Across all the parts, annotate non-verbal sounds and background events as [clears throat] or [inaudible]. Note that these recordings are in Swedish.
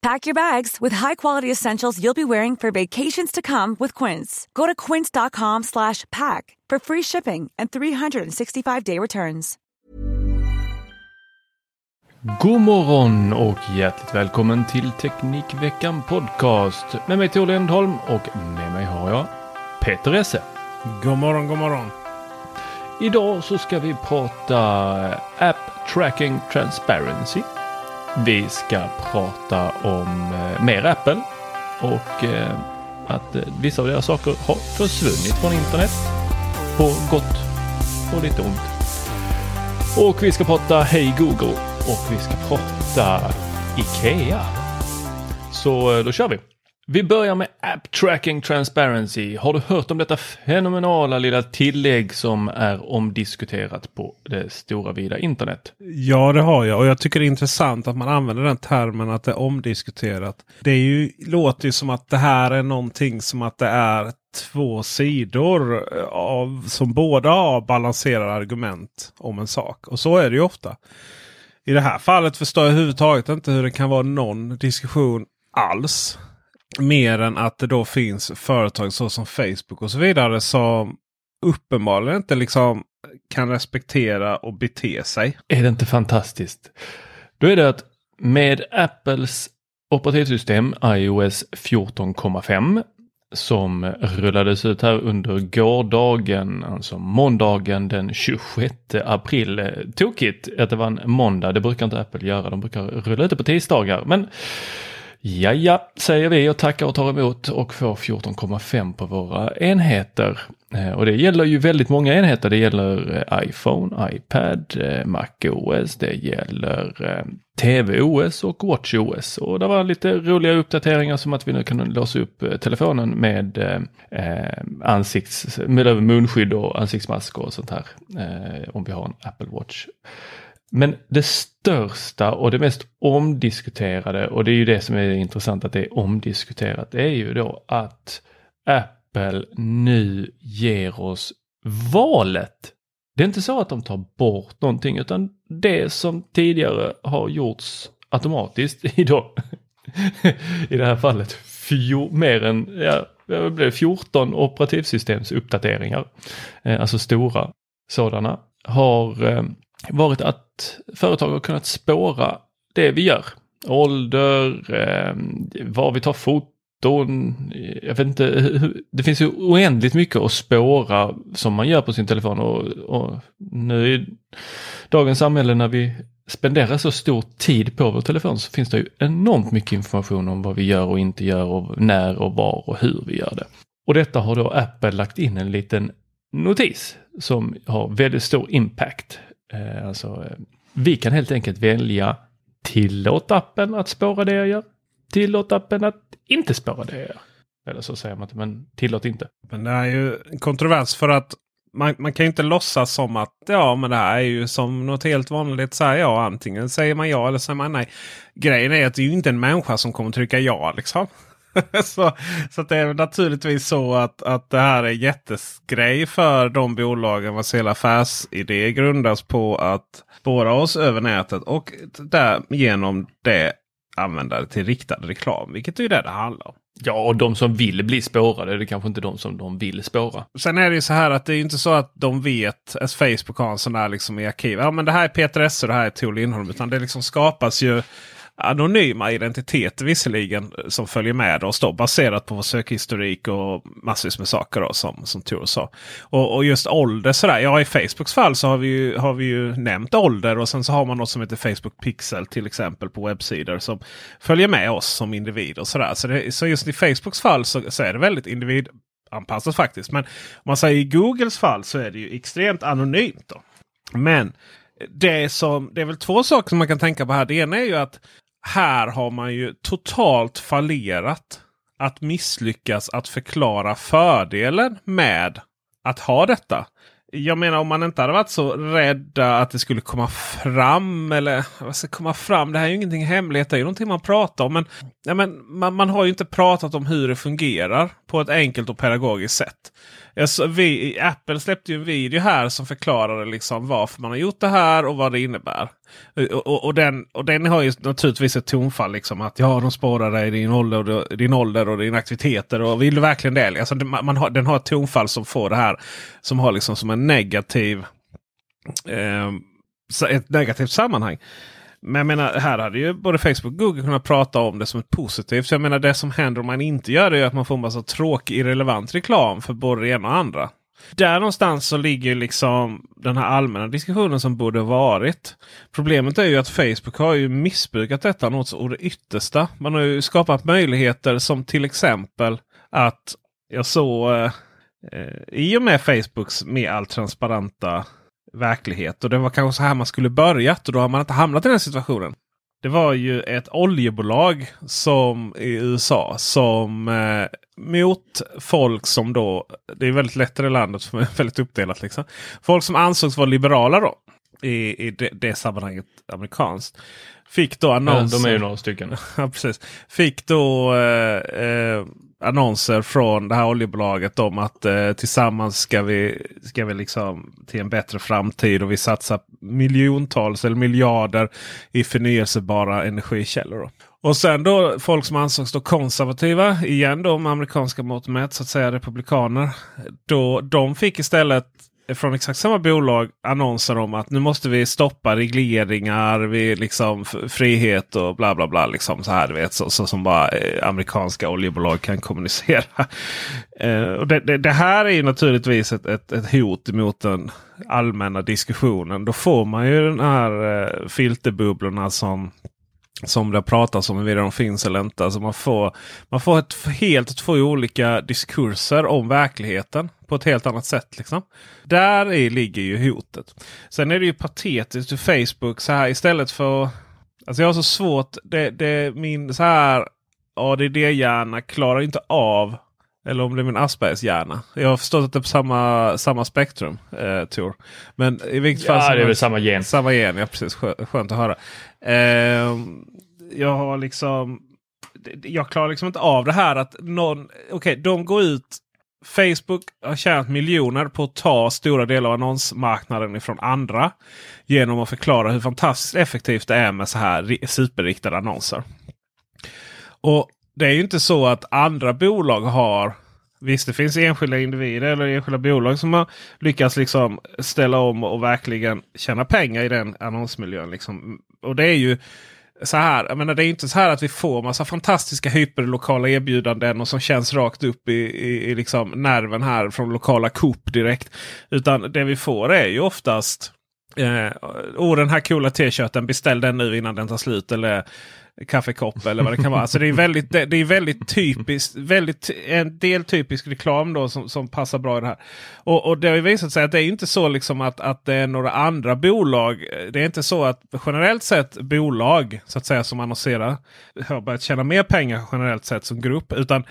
Pack your bags with high-quality essentials you'll be wearing for vacations to come with Quince. Go to quince.com slash pack for free shipping and 365-day returns. God morgon och hjärtligt välkommen till Teknikveckan Podcast. Med mig Tor Lindholm och med mig har jag Peter Esse. God morgon, god morgon. Idag så ska vi prata App Tracking Transparency. Vi ska prata om eh, mer Apple och eh, att eh, vissa av deras saker har försvunnit från internet. På gott och lite ont. Och vi ska prata Hej Google och vi ska prata Ikea. Så eh, då kör vi. Vi börjar med App Tracking Transparency. Har du hört om detta fenomenala lilla tillägg som är omdiskuterat på det stora vida internet? Ja, det har jag och jag tycker det är intressant att man använder den termen att det är omdiskuterat. Det är ju, låter ju som att det här är någonting som att det är två sidor eh, av, som båda har balanserade argument om en sak. Och så är det ju ofta. I det här fallet förstår jag överhuvudtaget inte hur det kan vara någon diskussion alls. Mer än att det då finns företag såsom Facebook och så vidare som uppenbarligen inte liksom kan respektera och bete sig. Är det inte fantastiskt? Då är det att med Apples operativsystem iOS 14,5 som rullades ut här under gårdagen, alltså måndagen den 26 april. Tokigt att det var en måndag, det brukar inte Apple göra, de brukar rulla ut det på tisdagar. Men Ja, ja, säger vi och tackar och tar emot och får 14,5 på våra enheter. Eh, och det gäller ju väldigt många enheter. Det gäller eh, iPhone, iPad, eh, MacOS, det gäller TVOS och WatchOS. Och det var lite roliga uppdateringar som att vi nu kan låsa upp telefonen med eh, ansikts, med munskydd och ansiktsmask och sånt här. Eh, om vi har en Apple Watch. Men det största och det mest omdiskuterade och det är ju det som är intressant att det är omdiskuterat. Det är ju då att Apple nu ger oss valet. Det är inte så att de tar bort någonting utan det som tidigare har gjorts automatiskt i, då, [laughs] i det här fallet fjor, mer än ja, det blev 14 operativsystemsuppdateringar, eh, alltså stora sådana, har eh, varit att företag har kunnat spåra det vi gör. Ålder, eh, var vi tar foton. Jag vet inte, det finns ju oändligt mycket att spåra som man gör på sin telefon och, och nu i dagens samhälle när vi spenderar så stor tid på vår telefon så finns det ju enormt mycket information om vad vi gör och inte gör och när och var och hur vi gör det. Och detta har då Apple lagt in en liten notis som har väldigt stor impact Eh, alltså, eh, vi kan helt enkelt välja tillåt appen att spåra det jag gör. Tillåt appen att inte spåra det jag gör. Eller så säger man inte, men tillåt inte. Men det är ju en kontrovers för att man, man kan ju inte låtsas som att ja, men det här är ju som något helt vanligt. Så här, ja, antingen säger man ja eller säger man nej. Grejen är att det är ju inte en människa som kommer trycka ja liksom. [laughs] så så det är naturligtvis så att, att det här är jättesgrej för de bolagen vars hela affärsidé grundas på att spåra oss över nätet och därigenom det använda det till riktad reklam. Vilket är det det handlar om. Ja, och de som vill bli spårade, det är kanske inte de som de vill spåra. Sen är det ju så här att det är inte så att de vet, as Facebook har en sån där liksom i arkiv. Ja men det här är Peter Esse och det här är Tor Lindholm. Utan det liksom skapas ju anonyma identiteter visserligen eh, som följer med oss då baserat på vår sökhistorik och massvis med saker då, som, som Tor sa. Och, och, just ålder sådär. Ja i Facebooks fall så har vi, ju, har vi ju nämnt ålder och sen så har man något som heter Facebook Pixel till exempel på webbsidor som följer med oss som individer. Så, så, det, så just i Facebooks fall så, så är det väldigt individanpassat faktiskt. Men om man säger i Googles fall så är det ju extremt anonymt. Då. Men det, som, det är väl två saker som man kan tänka på här. Det ena är ju att här har man ju totalt fallerat att misslyckas att förklara fördelen med att ha detta. Jag menar om man inte hade varit så rädda att det skulle komma fram. Eller vad ska komma fram? Det här är ju ingenting hemligt. Det är ju någonting man pratar om. Men, ja, men man, man har ju inte pratat om hur det fungerar på ett enkelt och pedagogiskt sätt. Eh, vi, Apple släppte ju en video här som förklarade liksom varför man har gjort det här och vad det innebär. Eh, och, och, och, den, och den har ju naturligtvis ett tonfall. Liksom, att ja, de spårar dig din ålder, din ålder och dina aktiviteter. Och vill du verkligen det? Alltså, man har, den har ett tonfall som får det här. Som har liksom som en negativ. Eh, ett negativt sammanhang. Men jag menar, här hade ju både Facebook och Google kunnat prata om det som ett positivt. Så jag menar det som händer om man inte gör det är att man får en massa tråkig irrelevant reklam för både det ena och andra. Där någonstans så ligger liksom den här allmänna diskussionen som borde varit. Problemet är ju att Facebook har ju missbrukat detta något så det yttersta. Man har ju skapat möjligheter som till exempel att jag såg eh, eh i och med Facebooks mer allt transparenta verklighet. Och det var kanske så här man skulle börjat och då har man inte hamnat i den situationen. Det var ju ett oljebolag som i USA som eh, mot folk som då, det är väldigt lätt i det landet för är [laughs] väldigt uppdelat. Liksom. Folk som ansågs vara liberala då i, i det, det sammanhanget amerikanskt. Fick då annonser. Ja, de är ju några stycken. [laughs] ja, precis. Fick då eh, eh, annonser från det här oljebolaget om att eh, tillsammans ska vi, ska vi liksom till en bättre framtid och vi satsar miljontals eller miljarder i förnyelsebara energikällor. Och sen då folk som ansågs då konservativa, igen då med amerikanska mått mätt, så att säga republikaner. Då, de fick istället från exakt samma bolag annonser om att nu måste vi stoppa regleringar, vi liksom frihet och bla bla bla. Liksom så här, vet, så, så som bara eh, amerikanska oljebolag kan kommunicera. [laughs] eh, och det, det, det, här är ju naturligtvis ett, ett, ett, hot mot den allmänna diskussionen. Då får man ju den här eh, filterbubblorna som som det pratas om huruvida de finns eller inte. Alltså man får, man får ett helt två olika diskurser om verkligheten på ett helt annat sätt. Liksom. Där i ligger ju hotet. Sen är det ju patetiskt hur Facebook så här istället för... Alltså jag har så svårt. Det, det, min så här ADD-hjärna klarar inte av eller om det är min Aspergers hjärna. Jag har förstått att det är på samma, samma spektrum. Eh, Tor. Men i vilket fall. Ja, det är väl samma gen. Samma gen, ja precis. Skönt att höra. Eh, jag har liksom. Jag klarar liksom inte av det här att någon. Okej, okay, de går ut. Facebook har tjänat miljoner på att ta stora delar av annonsmarknaden ifrån andra. Genom att förklara hur fantastiskt effektivt det är med så här superriktade annonser. Och det är ju inte så att andra bolag har Visst, det finns enskilda individer eller enskilda bolag som har lyckats liksom ställa om och verkligen tjäna pengar i den annonsmiljön. Liksom. Och det är ju så här. Jag menar, det är inte så här att vi får massa fantastiska hyperlokala erbjudanden och som känns rakt upp i, i, i liksom nerven här från lokala Coop direkt. Utan det vi får är ju oftast Eh, oh, den här coola t-shirten, beställ den nu innan den tar slut. Eller kaffekopp eller vad det kan vara. Alltså det är väldigt, det, är väldigt typiskt. Väldigt, en del typisk reklam då som, som passar bra i det här. Och, och det har ju visat sig att det är inte så liksom att, att det är några andra bolag. Det är inte så att generellt sett bolag så att säga som annonserar har börjat tjäna mer pengar generellt sett som grupp. Utan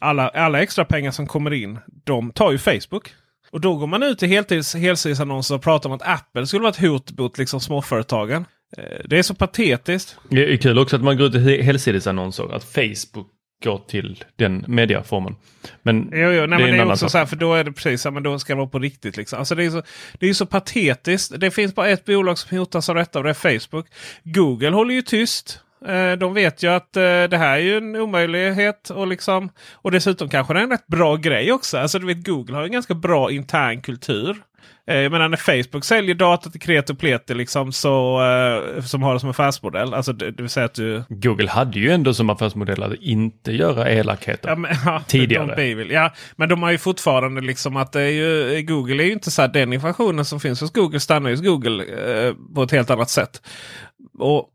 alla, alla extra pengar som kommer in, de tar ju Facebook. Och då går man ut i heltids, helsidesannonser och pratar om att Apple skulle vara ett hot mot liksom småföretagen. Eh, det är så patetiskt. Det är kul också att man går ut i helsidesannonser. Att Facebook går till den mediaformen. Men, Jo, jo, nej, det men är det är också sak. så här, för då är det precis så här, men då ska det vara på riktigt. Liksom. Alltså det, är så, det är så patetiskt. Det finns bara ett bolag som hotas av detta och det är Facebook. Google håller ju tyst. Eh, De vet ju att eh, det här är ju en omöjlighet. Och, liksom, och dessutom kanske det är en rätt bra grej också. Alltså du vet Google har en ganska bra intern kultur. Eh, Jag menar när Facebook säljer data till kreti och pleti liksom, så, som har det som affärsmodell. Alltså det, det vill säga att du... Google hade ju ändå som affärsmodell att inte göra elakheter. Ja, men, ja, Tidigare. Ja, men de har ju fortfarande liksom att det är ju, Google är ju inte så här, den informationen som finns hos Google stannar hos Google eh, på ett helt annat sätt. Och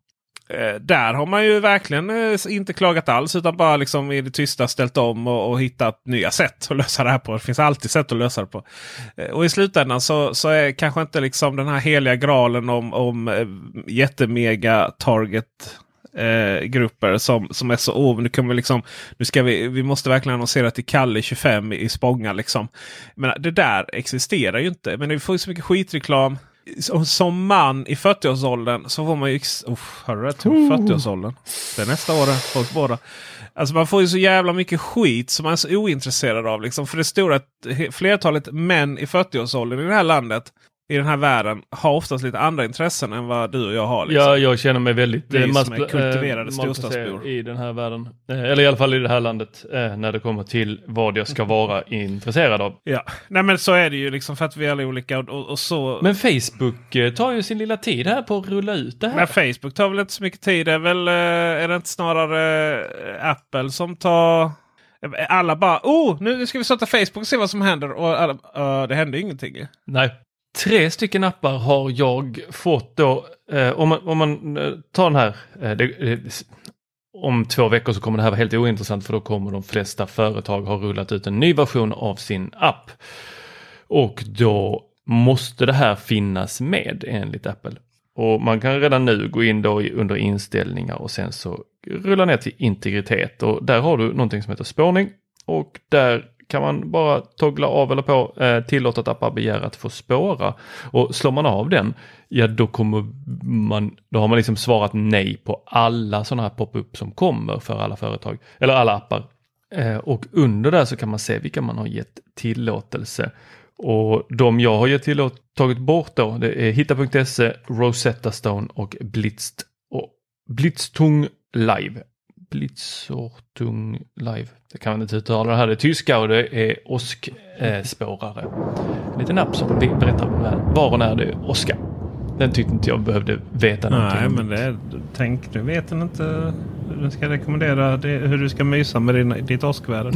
Eh, där har man ju verkligen eh, inte klagat alls utan bara liksom i det tysta ställt om och, och hittat nya sätt att [laughs] lösa det här på. Det finns alltid sätt att lösa det på. Eh, och i slutändan så, så är kanske inte liksom den här heliga graalen om, om jättemega target eh, grupper som, som är så oh, nu kan vi liksom nu ska vi, vi måste verkligen annonsera till Kalle 25 i Spånga liksom. Men det där existerar ju inte. Men vi får ju så mycket skitreklam. Som, som man i 40-årsåldern så får man ju... Oh, hörru det? Typ 40-årsåldern. Det är nästa år. Folk båda. Alltså man får ju så jävla mycket skit som man är så ointresserad av. Liksom. För det stora flertalet män i 40-årsåldern i det här landet, i den här världen, har oftast lite andra intressen än vad du och jag har. Liksom. Ja, jag känner mig väldigt Vi eh, som är kultiverade eh, storstadsbor. i den här världen. Eh, Eller i alla fall i det här landet eh, när det kommer till vad jag ska vara intresserad av. Ja, nej men så är det ju liksom för att vi alla är olika och, och, och så. Men Facebook tar ju sin lilla tid här på att rulla ut det här. Men Facebook tar väl inte så mycket tid. Det är väl är det inte snarare Apple som tar... Alla bara oh nu ska vi starta Facebook och se vad som händer. Och alla, "Eh, det händer ju ingenting. ju." Nej. Tre stycken appar har jag fått då. Eh, om, man, om man eh, tar den här. Eh, det, det, om två veckor så kommer det här vara helt ointressant för då kommer de flesta företag ha rullat ut en ny version av sin app. Och då måste det här finnas med enligt Apple. Och man kan redan nu gå in då under inställningar och sen så rulla ner till integritet och där har du någonting som heter spårning och där kan man bara toggla av eller på eh, tillåt att appar begär att få spåra. Och slår man av den, ja då kommer man, då har man liksom svarat nej på alla sådana här pop-up som kommer för alla företag, eller alla appar. Eh, och under där så kan man se vilka man har gett tillåtelse. Och de jag har gett tillåt, tagit bort då, det är hitta.se, Rosetta Stone och Blitz och Blitztung Live. Blitzortung Live. Det kan man inte uttala det här. Det är tyska och det är åskspårare. En liten app som be- berättar var och när det är åska. Den tyckte inte jag behövde veta någonting Nej men det är, tänk du vet den inte den ska rekommendera det, hur du ska mysa med din, ditt åskväder.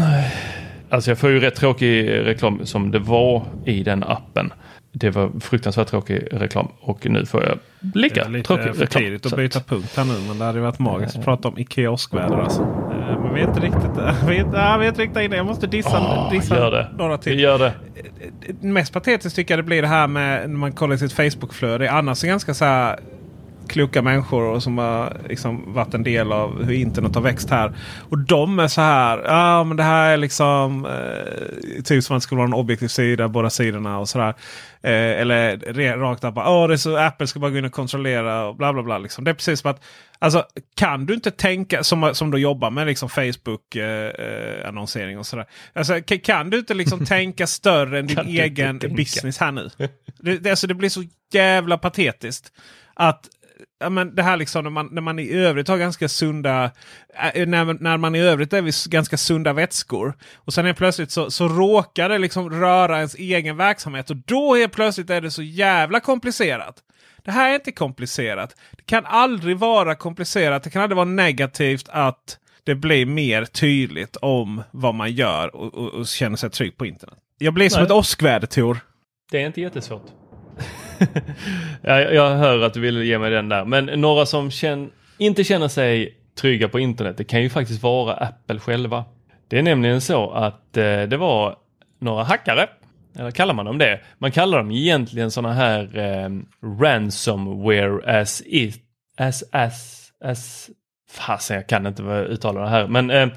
Alltså jag får ju rätt tråkig reklam som det var i den appen. Det var fruktansvärt tråkig reklam och nu får jag Det lika är lite tråkig för reklam. tidigt att Så byta punkt här nu. Men det hade varit magiskt att prata om Ikea åskväder. Alltså. Eh, Men vi är inte riktigt där. Vi är, ja, vi är inte riktigt inne. Jag måste dissa, Åh, dissa det. några till. gör det. Mest patetiskt tycker jag det blir det här med när man kollar sitt Facebookflöde. Annars är ganska så här kloka människor och som har liksom varit en del av hur internet har växt här. Och de är så här. Ja men det här är liksom eh, typ som att det skulle vara en objektiv sida. Båda sidorna och sådär. Eh, eller re, rakt upp. Åh, det är så, Apple ska bara gå in och kontrollera och bla bla bla. Liksom. Det är precis som att Alltså, kan du inte tänka, som, som du jobbar med liksom Facebook eh, eh, och sådär. Alltså, ka- kan du inte liksom [laughs] tänka större än din Kan egen business här nu? Det, [laughs] det, alltså, det blir så jävla patetiskt. Att ja, men det här liksom när man, när man i övrigt har ganska sunda äh, när, när man i övrigt är vid ganska sunda vätskor. Och sen är plötsligt så, så råkar det liksom röra ens egen verksamhet. Och då är plötsligt är det så jävla komplicerat. Det här är inte komplicerat. Det kan aldrig vara komplicerat. Det kan aldrig vara negativt att det blir mer tydligt om vad man gör och, och, och känner sig trygg på internet. Jag blir som Nej. ett åskväder Tor. Det är inte jättesvårt jag, jag hör att du vill ge mig den där. Men några som känn, inte känner sig trygga på internet, det kan ju faktiskt vara Apple själva. Det är nämligen så att eh, det var några hackare, eller kallar man dem det? Man kallar dem egentligen sådana här eh, ransomware as it, as, as, as Fasen, jag kan inte uttala det här. Men eh,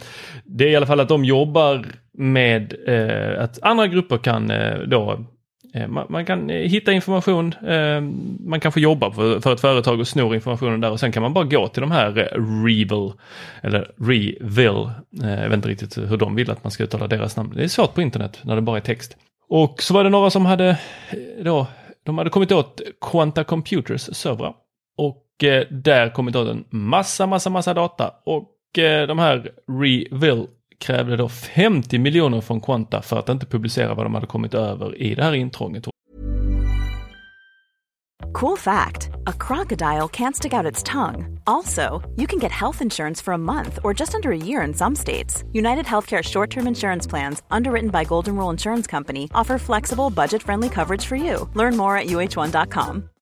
det är i alla fall att de jobbar med eh, att andra grupper kan eh, då Eh, man, man, kan eh, hitta information, eh, man kan få jobba för, för ett företag och snor informationen där och sen kan man bara gå till de här Revil, eller Revil, jag vet inte riktigt hur de vill att man ska uttala deras namn. Det är svårt på internet när det bara är text. Och så var det några som hade då, de hade kommit åt Quanta Computers servrar. Och där kommit åt en massa, massa, massa data. Och de här Revil krävde då 50 miljoner från Quanta för att inte publicera vad de hade kommit över i det här intrånget. Cool fact a crocodile can't stick out its tongue. Also, you can get health insurance for a month or just under a year in some states. United Healthcare short term insurance plans, underwritten by Golden Rule Insurance Company, offer flexible, budget friendly coverage for you. Learn more at uh1.com.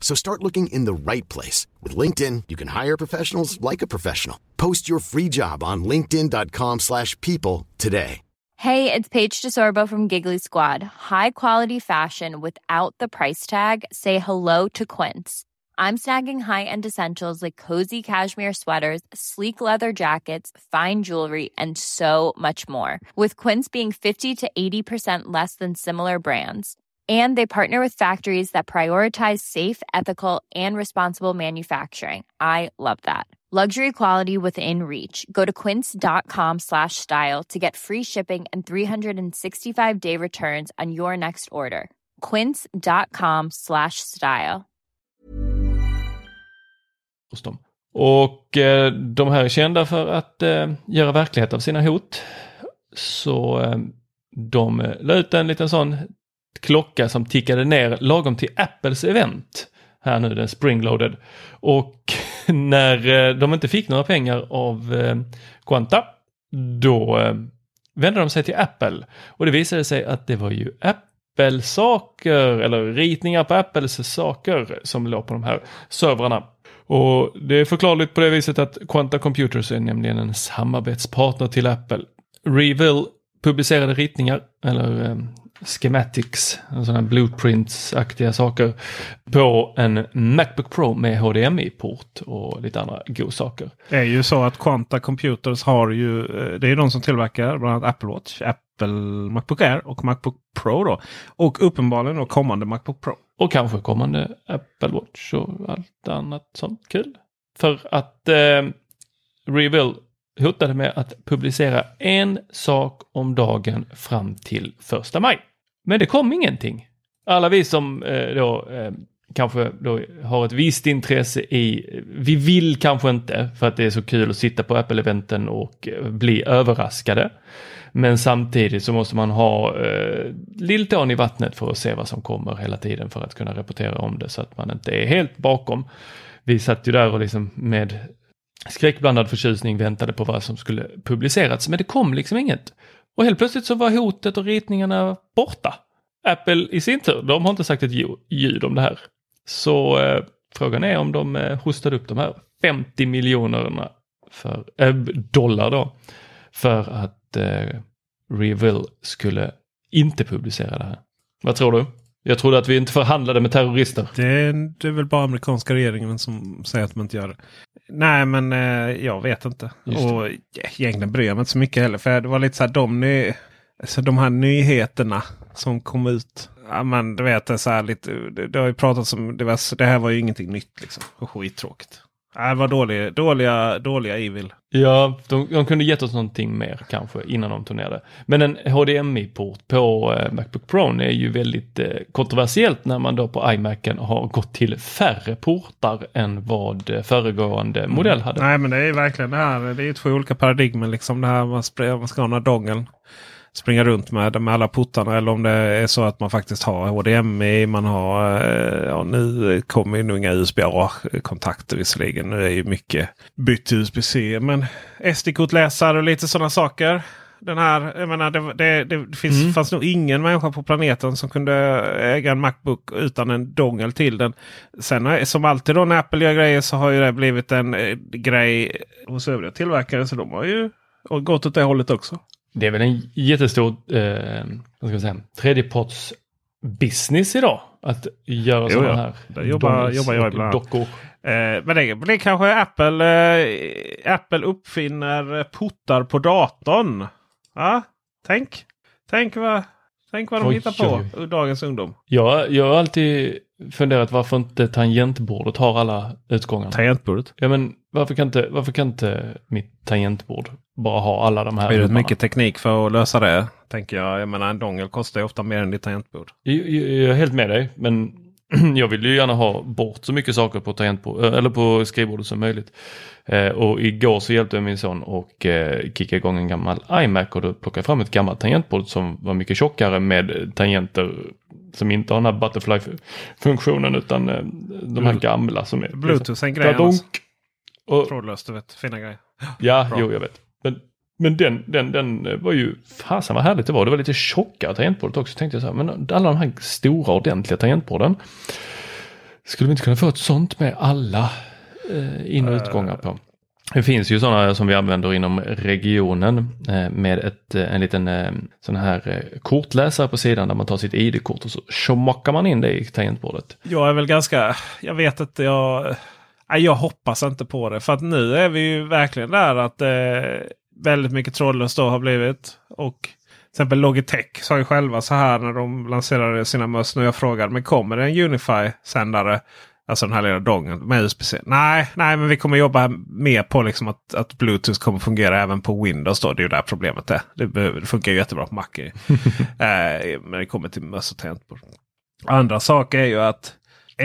So start looking in the right place. With LinkedIn, you can hire professionals like a professional. Post your free job on linkedin.com slash people today. Hey, it's Paige DeSorbo from Giggly Squad. High quality fashion without the price tag. Say hello to Quince. I'm snagging high-end essentials like cozy cashmere sweaters, sleek leather jackets, fine jewelry, and so much more. With Quince being 50 to 80% less than similar brands and they partner with factories that prioritize safe ethical and responsible manufacturing. I love that. Luxury quality within reach. Go to quince.com slash style to get free shipping and 365 day returns on your next order. quince.com slash style. Och eh, de här är kända för att eh, göra verklighet av sina hot. Så eh, de la ut en liten sån klocka som tickade ner lagom till Apples event. Här nu, den springloaded. Och [laughs] när eh, de inte fick några pengar av eh, Quanta, då eh, vände de sig till Apple. Och det visade sig att det var ju Apple-saker, eller ritningar på Apples saker som låg på de här servrarna. Och det är förklarligt på det viset att Quanta Computers är nämligen en samarbetspartner till Apple. Reveal publicerade ritningar, eller schematics, sådana blueprints-aktiga saker på en Macbook Pro med HDMI-port och lite andra godsaker. Det är ju så att Quanta Computers har ju, eh, det är de som tillverkar bland annat Apple Watch, Apple Macbook Air och Macbook Pro då. Och uppenbarligen då kommande Macbook Pro. Och kanske kommande Apple Watch och allt annat sånt kul. För att eh, Reveal hotade med att publicera en sak om dagen fram till första maj. Men det kom ingenting. Alla vi som eh, då eh, kanske då har ett visst intresse i, eh, vi vill kanske inte för att det är så kul att sitta på Apple-eventen och eh, bli överraskade. Men samtidigt så måste man ha eh, lilltån i vattnet för att se vad som kommer hela tiden för att kunna rapportera om det så att man inte är helt bakom. Vi satt ju där och liksom med skräckblandad förtjusning väntade på vad som skulle publicerats, men det kom liksom inget. Och helt plötsligt så var hotet och ritningarna borta. Apple i sin tur, de har inte sagt ett ljud om det här. Så eh, frågan är om de eh, hostade upp de här 50 miljonerna för, eh, dollar då för att eh, Reveal skulle inte publicera det här. Vad tror du? Jag trodde att vi inte förhandlade med terrorister. Det är, det är väl bara amerikanska regeringen som säger att man inte gör det. Nej, men eh, jag vet inte. Och egentligen bryr jag mig inte så mycket heller. För det var lite så här de, ny, alltså, de här nyheterna som kom ut. Ja, men du vet, det, så här lite, det, det har ju pratats om det, var, det här var ju ingenting nytt. Liksom. Och skittråkigt. Det var dåliga, dåliga, dåliga Evil. Ja, de, de kunde gett oss någonting mer kanske innan de tog ner det. Men en HDMI-port på eh, Macbook Pro är ju väldigt eh, kontroversiellt när man då på iMacen har gått till färre portar än vad eh, föregående mm. modell hade. Nej, men det är verkligen det här. Det är två olika paradigmer liksom. Det här man, man ska ha den här dongeln springa runt med, med alla puttarna. Eller om det är så att man faktiskt har HDMI. Man har, eh, ja, nu kommer ju nog inga USB-A-kontakter visserligen. Nu är ju mycket bytt till USB-C. Men SD-kortläsare och lite sådana saker. Den här, jag menar, det, det, det finns, mm. fanns nog ingen människa på planeten som kunde äga en Macbook utan en dongel till den. Sen som alltid då när Apple gör grejer så har ju det blivit en eh, grej hos övriga tillverkare. Så de har ju gått åt det hållet också. Det är väl en jättestor eh, vad ska jag säga, tredjeparts business idag. Att göra sådana här det jobbar, jobbar jag ibland. dockor. Eh, men det blir kanske Apple, eh, Apple uppfinner portar på datorn. Ja, tänk, tänk vad, tänk vad de oj, hittar på, oj. dagens ungdom. Ja, jag har alltid funderat varför inte tangentbordet har alla utgångar. Tangentbordet? Ja, men varför kan inte, varför kan inte mitt tangentbord bara ha alla de här? Det är mycket teknik för att lösa det. Tänker jag. Jag menar en dongel kostar ju ofta mer än ditt tangentbord. Jag, jag, jag är helt med dig. Men [clears throat] jag vill ju gärna ha bort så mycket saker på, tangentbord, eh, eller på skrivbordet som möjligt. Eh, och igår så hjälpte jag min son och eh, kicka igång en gammal iMac och då plockade jag fram ett gammalt tangentbord som var mycket tjockare med tangenter som inte har den här butterfly-funktionen utan eh, de här gamla som är... Bluetooth är en grej och, Trådlöst, du vet. Fina grejer. Ja, [gasps] Bra. jo jag vet. Men, men den, den, den eh, var ju, fasen vad härligt det var. Det var lite tjockare tangentbordet också. Tänkte jag så här, men alla de här stora ordentliga tangentborden. Skulle vi inte kunna få ett sånt med alla eh, in och utgångar på? Det finns ju sådana som vi använder inom regionen eh, med ett, eh, en liten eh, sån här kortläsare på sidan där man tar sitt ID-kort och så tjockar man in det i tangentbordet. Jag är väl ganska, jag vet att jag, jag hoppas inte på det. För att nu är vi ju verkligen där att eh, väldigt mycket trådlöst då har blivit. Och till exempel Logitech sa ju själva så här när de lanserade sina möss. Nu jag frågade men kommer det en Unify-sändare Alltså den här lilla dongen med USB-C. Nej, nej, men vi kommer jobba mer på liksom att, att Bluetooth kommer fungera även på Windows. Då. Det är ju där problemet är. Det, det funkar ju jättebra på Mac. [laughs] eh, men det kommer till möss och tangentbord. Andra saker är ju att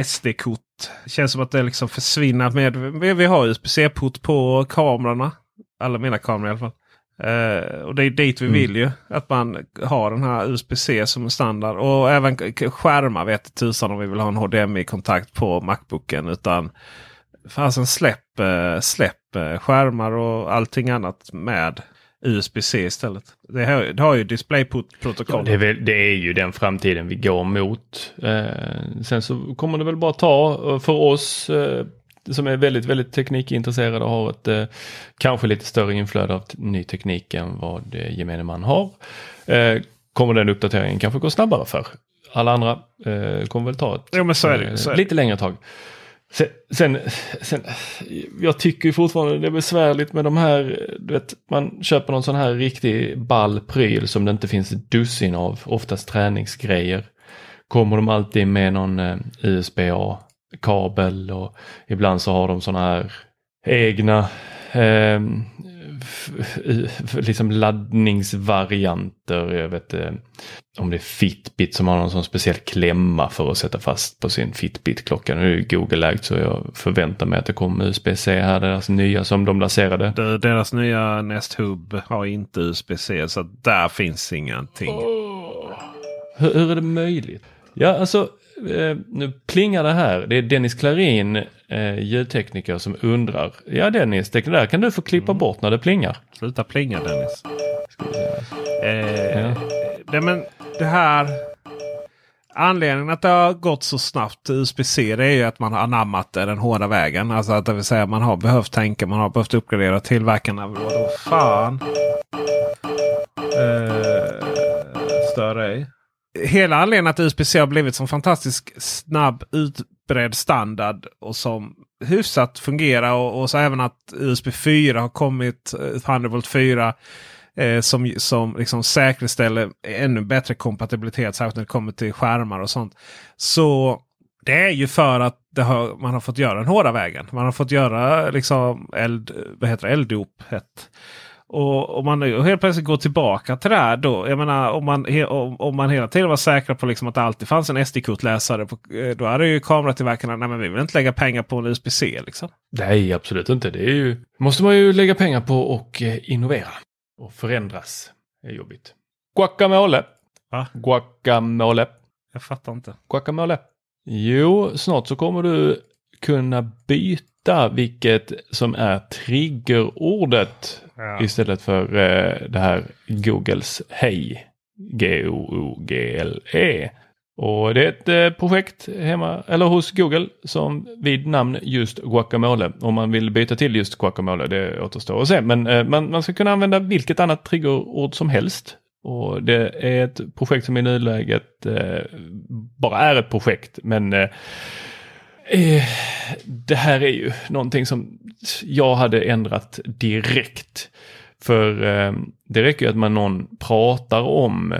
SD-kort känns som att det liksom försvinner. Med, vi, har USB-C-port på kamerorna. Alla mina kameror i alla fall. Uh, och det är dit vi mm. vill ju. Att man har den här USB-C som standard. Och även skärmar vet tusan om vi vill ha en HDMI-kontakt på Macbooken. Utan fasen släpp, uh, släpp uh, skärmar och allting annat med USB-C istället. Det har, det har ju DisplayPort-protokoll. Ja, det, det, är ju den framtiden vi går mot. sen så kommer det väl bara ta för oss som är väldigt, väldigt teknikintresserade och har ett eh, kanske lite större inflöde av ny teknik än vad eh, gemene man har. Eh, kommer den uppdateringen kanske gå snabbare för. Alla andra eh, kommer väl ta ett jo, lite längre tag. Sen, sen, sen, jag tycker fortfarande det är besvärligt med de här, du vet, man köper någon sån här riktig ball pryl som det inte finns ett dussin av, oftast träningsgrejer. Kommer de alltid med någon eh, USB-A kabel och ibland så har de såna här egna eh, liksom laddningsvarianter. Jag vet eh, om det är Fitbit som har någon sån speciell klämma för att sätta fast på sin Fitbit-klocka. Nu är det Google-ägt så jag förväntar mig att det kommer USB-C här, deras nya som de lanserade. Deras nya Nest Hub har inte USB-C så där finns ingenting. Oh. Hur, hur är det möjligt? Ja, alltså eh, nu plingar det här. Det är Dennis Klarin, eh, ljudtekniker, som undrar. Ja Dennis, det där kan du få klippa Mm. bort när det plingar. Sluta plinga Dennis. Eh, Ja. det, men det här... Anledningen att det har gått så snabbt till USB-C det är ju att man har anammat den hårda vägen. Alltså att det vill säga man har behövt tänka, man har behövt uppgradera tillverkarna. Vadå fan? Eh, stör ej. Hela anledningen att USB-C har blivit som fantastisk snabb utbredd standard och som hyfsat fungerar och, och så även att USB 4 har kommit, eh, Thunderbolt 4 eh, som, som liksom säkerställer ännu bättre kompatibilitet, särskilt när det kommer till skärmar och sånt. Så det är ju för att det har, man har fått göra den hårda vägen. Man har fått göra liksom eld, vad heter det, elddop. Och om man nu helt plötsligt går tillbaka till det här då. Jag menar om man, om, om man hela tiden var säkra på liksom att det alltid fanns en SD-kortläsare. eh, Då hade ju kameratillverkarna, nej men vi vill inte lägga pengar på en USB-C liksom. Nej, absolut inte. Det är ju, måste man ju lägga pengar på och eh, innovera. Och förändras. Det är jobbigt. Guacamole. Va? Guacamole. Jag fattar inte. Guacamole. Jo, snart så kommer du kunna byta vilket som är triggerordet Ja. istället för eh, det här Googles Hej. G-O-O-G-L-E. Och det är ett eh, projekt hemma eller hos Google som vid namn just Guacamole. Om man vill byta till just Guacamole, det återstår att se. Men eh, man, man ska kunna använda vilket annat triggerord som helst. Och det är ett projekt som i nuläget eh, bara är ett projekt. Men eh, eh, det här är ju någonting som jag hade ändrat direkt. För eh, det räcker ju att man någon pratar om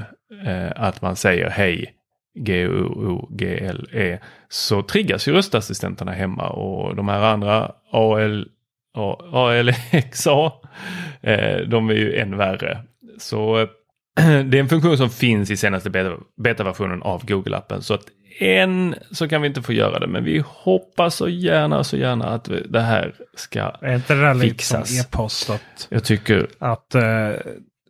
eh, att man säger hej G-O-O-G-L-E så triggas ju röstassistenterna hemma och de här andra AL, ALXA eh, de är ju än värre. Så eh, [clears throat] det är en funktion som finns i senaste beta- betaversionen av Google-appen. Så att än så kan vi inte få göra det. Men vi hoppas så gärna så gärna att vi- det här ska Är inte det där lite Fixas. e-post? Att, Jag tycker att eh,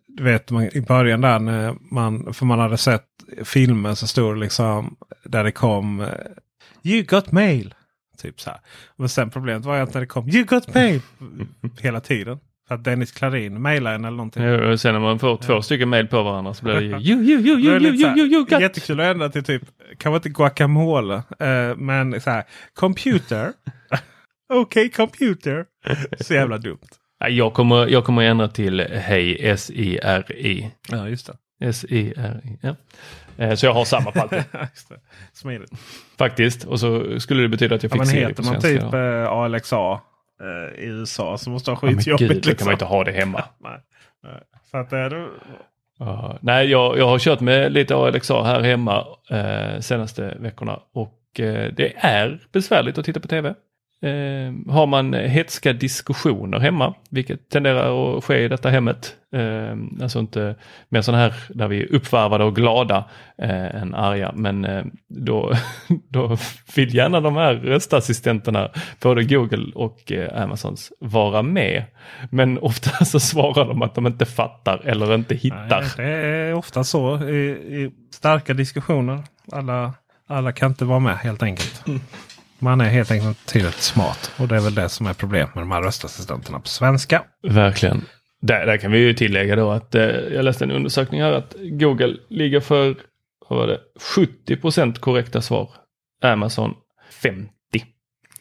du vet man, i början där när man, för man hade sett filmer så stod det liksom där det kom eh, You got mail. Typ så här. Men sen problemet var att när det kom You got mail [laughs] hela tiden. För att Dennis Klarin mejlade en eller någonting. Ja, Sen när man får två stycken mail på varandra så blir det ju så you, här, you, you got. Jättekul att ändra till typ, kanske inte guacamole, eh, men så här, computer. [laughs] Okej, computer. Så jävla dumt. Ja, Jag kommer, jag kommer ändra till hej S-I-R-I. Ja, just det. S-I-R-I. Ja. Eh, Så jag har samma på [laughs] det. Smidigt. faktiskt. Och så skulle det betyda att jag Ja, fick men Siri heter på man typ ALXA i USA så måste det vara Ja, skitjobbigt. gud, då kan liksom. man inte ha det hemma. [laughs] Nej. Nej. Så att, eh, då, Ja, nej, jag, jag har kört med lite ALXA här hemma eh, senaste veckorna och eh, det är besvärligt att titta på tv. Eh, har man hetska diskussioner hemma, vilket tenderar att ske i detta hemmet. Eh, alltså inte mer sådana här där vi är uppvarvade och glada eh, än arga. Men eh, då, [laughs] då vill gärna de här röstassistenterna, både Google och eh, Amazons, vara med. Men ofta [laughs] så svarar de att de inte fattar eller inte hittar. nej, det är ofta så i, i starka diskussioner. Alla, alla kan inte vara med helt enkelt. [laughs] Man är helt enkelt inte tillräckligt smart. Och det är väl det som är problemet med de här röstassistenterna på svenska. Verkligen. Där, där kan vi ju tillägga då att eh, jag läste en undersökning här att Google ligger för vad var det, 70% korrekta svar. Amazon 50.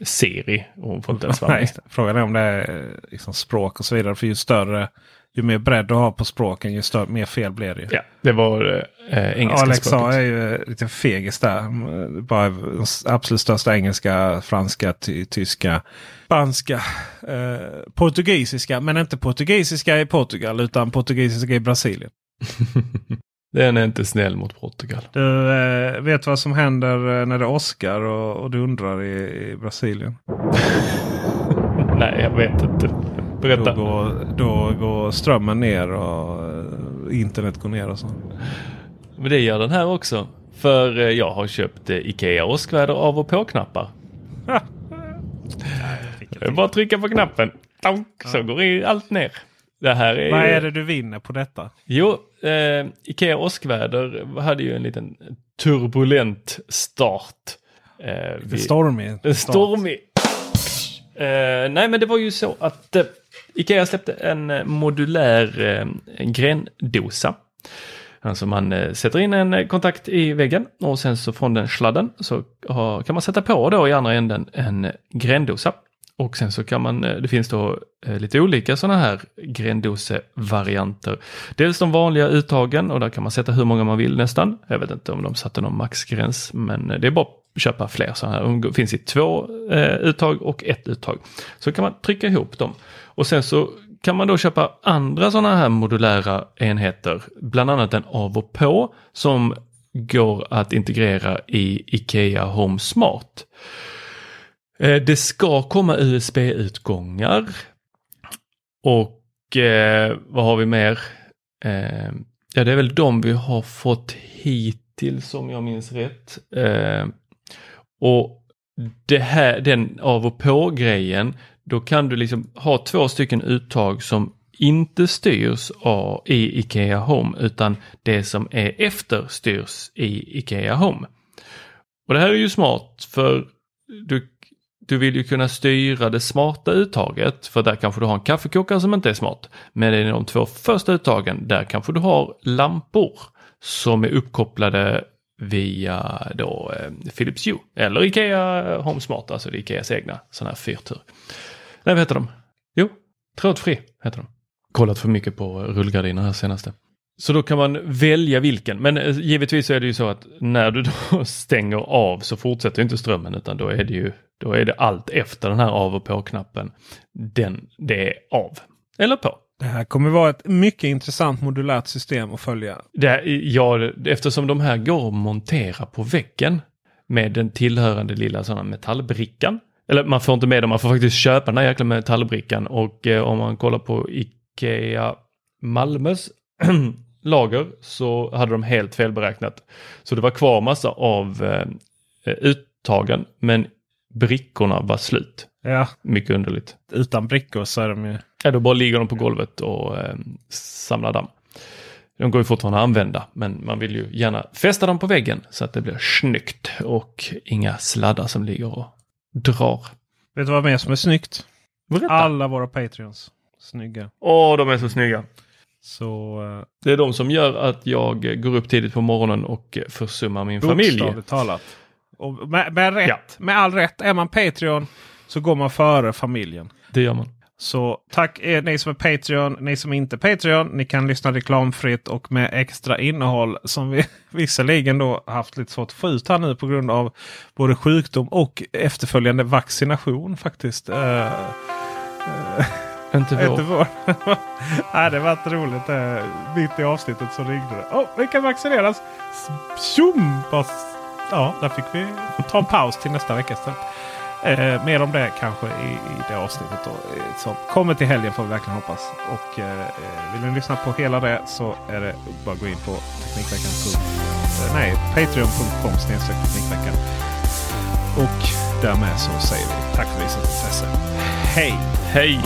Siri, hon får inte ens vara med. Frågan är om det är eh, liksom språk och så vidare. För ju större, ju mer bredd du har på språken ju större, mer fel blir det ju. Ja, det var eh, engelska Alexa språket. är ju lite fegis där. Mm, Bara absolut största engelska, franska, ty tyska, spanska, eh, portugisiska. Men inte portugisiska i Portugal utan portugisiska i Brasilien. [laughs] Den är inte snäll mot Portugal. Du eh, vet vad som händer eh, när det åskar och, och dundrar i, i Brasilien? [laughs] Nej, jag vet inte. Då Berätta. går, då går strömmen ner och eh, internet går ner och så. Men det gör den här också. För eh, jag har köpt eh, Ikea åskväder av och på-knappar. [laughs] Det är bara att trycka på knappen. Så går allt ner. Det här är, Vad är det du vinner på detta? Jo, eh, Ikea Åskväder hade ju en liten turbulent start. Eh, vi- Stormy. En stormig. Eh, nej men det var ju så att eh, Ikea släppte en eh, modulär eh, en grendosa. Alltså man eh, sätter in en eh, kontakt i väggen och sen så från den sladden så har, kan man sätta på då i andra änden en eh, grendosa. Och sen så kan man, det finns då lite olika sådana här grendosevarianter. Dels de vanliga uttagen och där kan man sätta hur många man vill nästan. Jag vet inte om de satte någon maxgräns men det är bara köpa fler sådana här. De finns i två eh, uttag och ett uttag. Så kan man trycka ihop dem. Och sen så kan man då köpa andra sådana här modulära enheter. Bland annat en av och på som går att integrera i Ikea Home Smart. Eh, Det ska komma USB-utgångar. Och eh, vad har vi mer? Eh, ja, det är väl de vi har fått hittills om jag minns rätt. Eh, och det här, den av och på grejen, då kan du liksom ha två stycken uttag som inte styrs av, i Ikea Home utan det som är efter styrs i Ikea Home. Och det här är ju smart för du, du vill ju kunna styra det smarta uttaget för där kanske du har en kaffekokare som inte är smart. Men i de två första uttagen där kanske du har lampor som är uppkopplade via då eh, Philips Hue eller Ikea Home Smart, alltså det är Ikeas egna sådana här fyrtur. Nej, vad heter de? Jo, trådfri heter de. Kollat för mycket på rullgardiner här senaste. Så då kan man välja vilken. Men eh, givetvis är det ju så att när du då [laughs] stänger av så fortsätter inte strömmen utan då är det ju då är det allt efter den här av och på-knappen. Den, det är av. Eller på. Det här kommer vara ett mycket intressant modulärt system att följa. Det, ja, eftersom de här går att montera på väggen med den tillhörande lilla sådana metallbrickan. Eller man får inte med dem, man får faktiskt köpa den här jäkla metallbrickan och eh, om man kollar på Ikea Malmös [clears throat] lager så hade de helt felberäknat. Så det var kvar massa av eh, uttagen men brickorna var slut. Ja, Mycket underligt. utan brickor så är de ju... Ja, då bara ligger de på golvet och eh, samlar damm. De går ju fortfarande att använda, men man vill ju gärna fästa dem på väggen så att det blir snyggt och inga sladdar som ligger och drar. Vet du vad mer som är snyggt? Berätta. Alla våra Patreons. Snygga. Åh, de är så snygga. Så eh, Det är de som gör att jag går upp tidigt på morgonen och försummar min familj. talat. Och med, med, rätt, Ja. med all rätt. Är man Patreon så går man före familjen. Det gör man. Så tack er, ni som är Patreon. Ni som inte är Patreon. Ni kan lyssna reklamfritt och med extra innehåll som vi [laughs] visserligen då haft lite svårt att få ut här nu på grund av både sjukdom och efterföljande vaccination faktiskt. Eh, Inte vår. inte vår. [laughs] Nej, det var roligt. Eh, mitt i avsnittet så ringde det. Åh, vi kan vaccineras! Tjom! Ja, där fick vi ta en paus till nästa vecka istället. Eh, mer om det kanske i, i det avsnittet. Då, eh, som kommer till helgen får vi verkligen hoppas. Och eh, eh, vill ni lyssna på hela det så är det bara att gå in på Teknikveckan. Eh, nej, Patreon.com Teknikveckan. Och därmed så säger vi tack för visat intresse. Hej! Hej!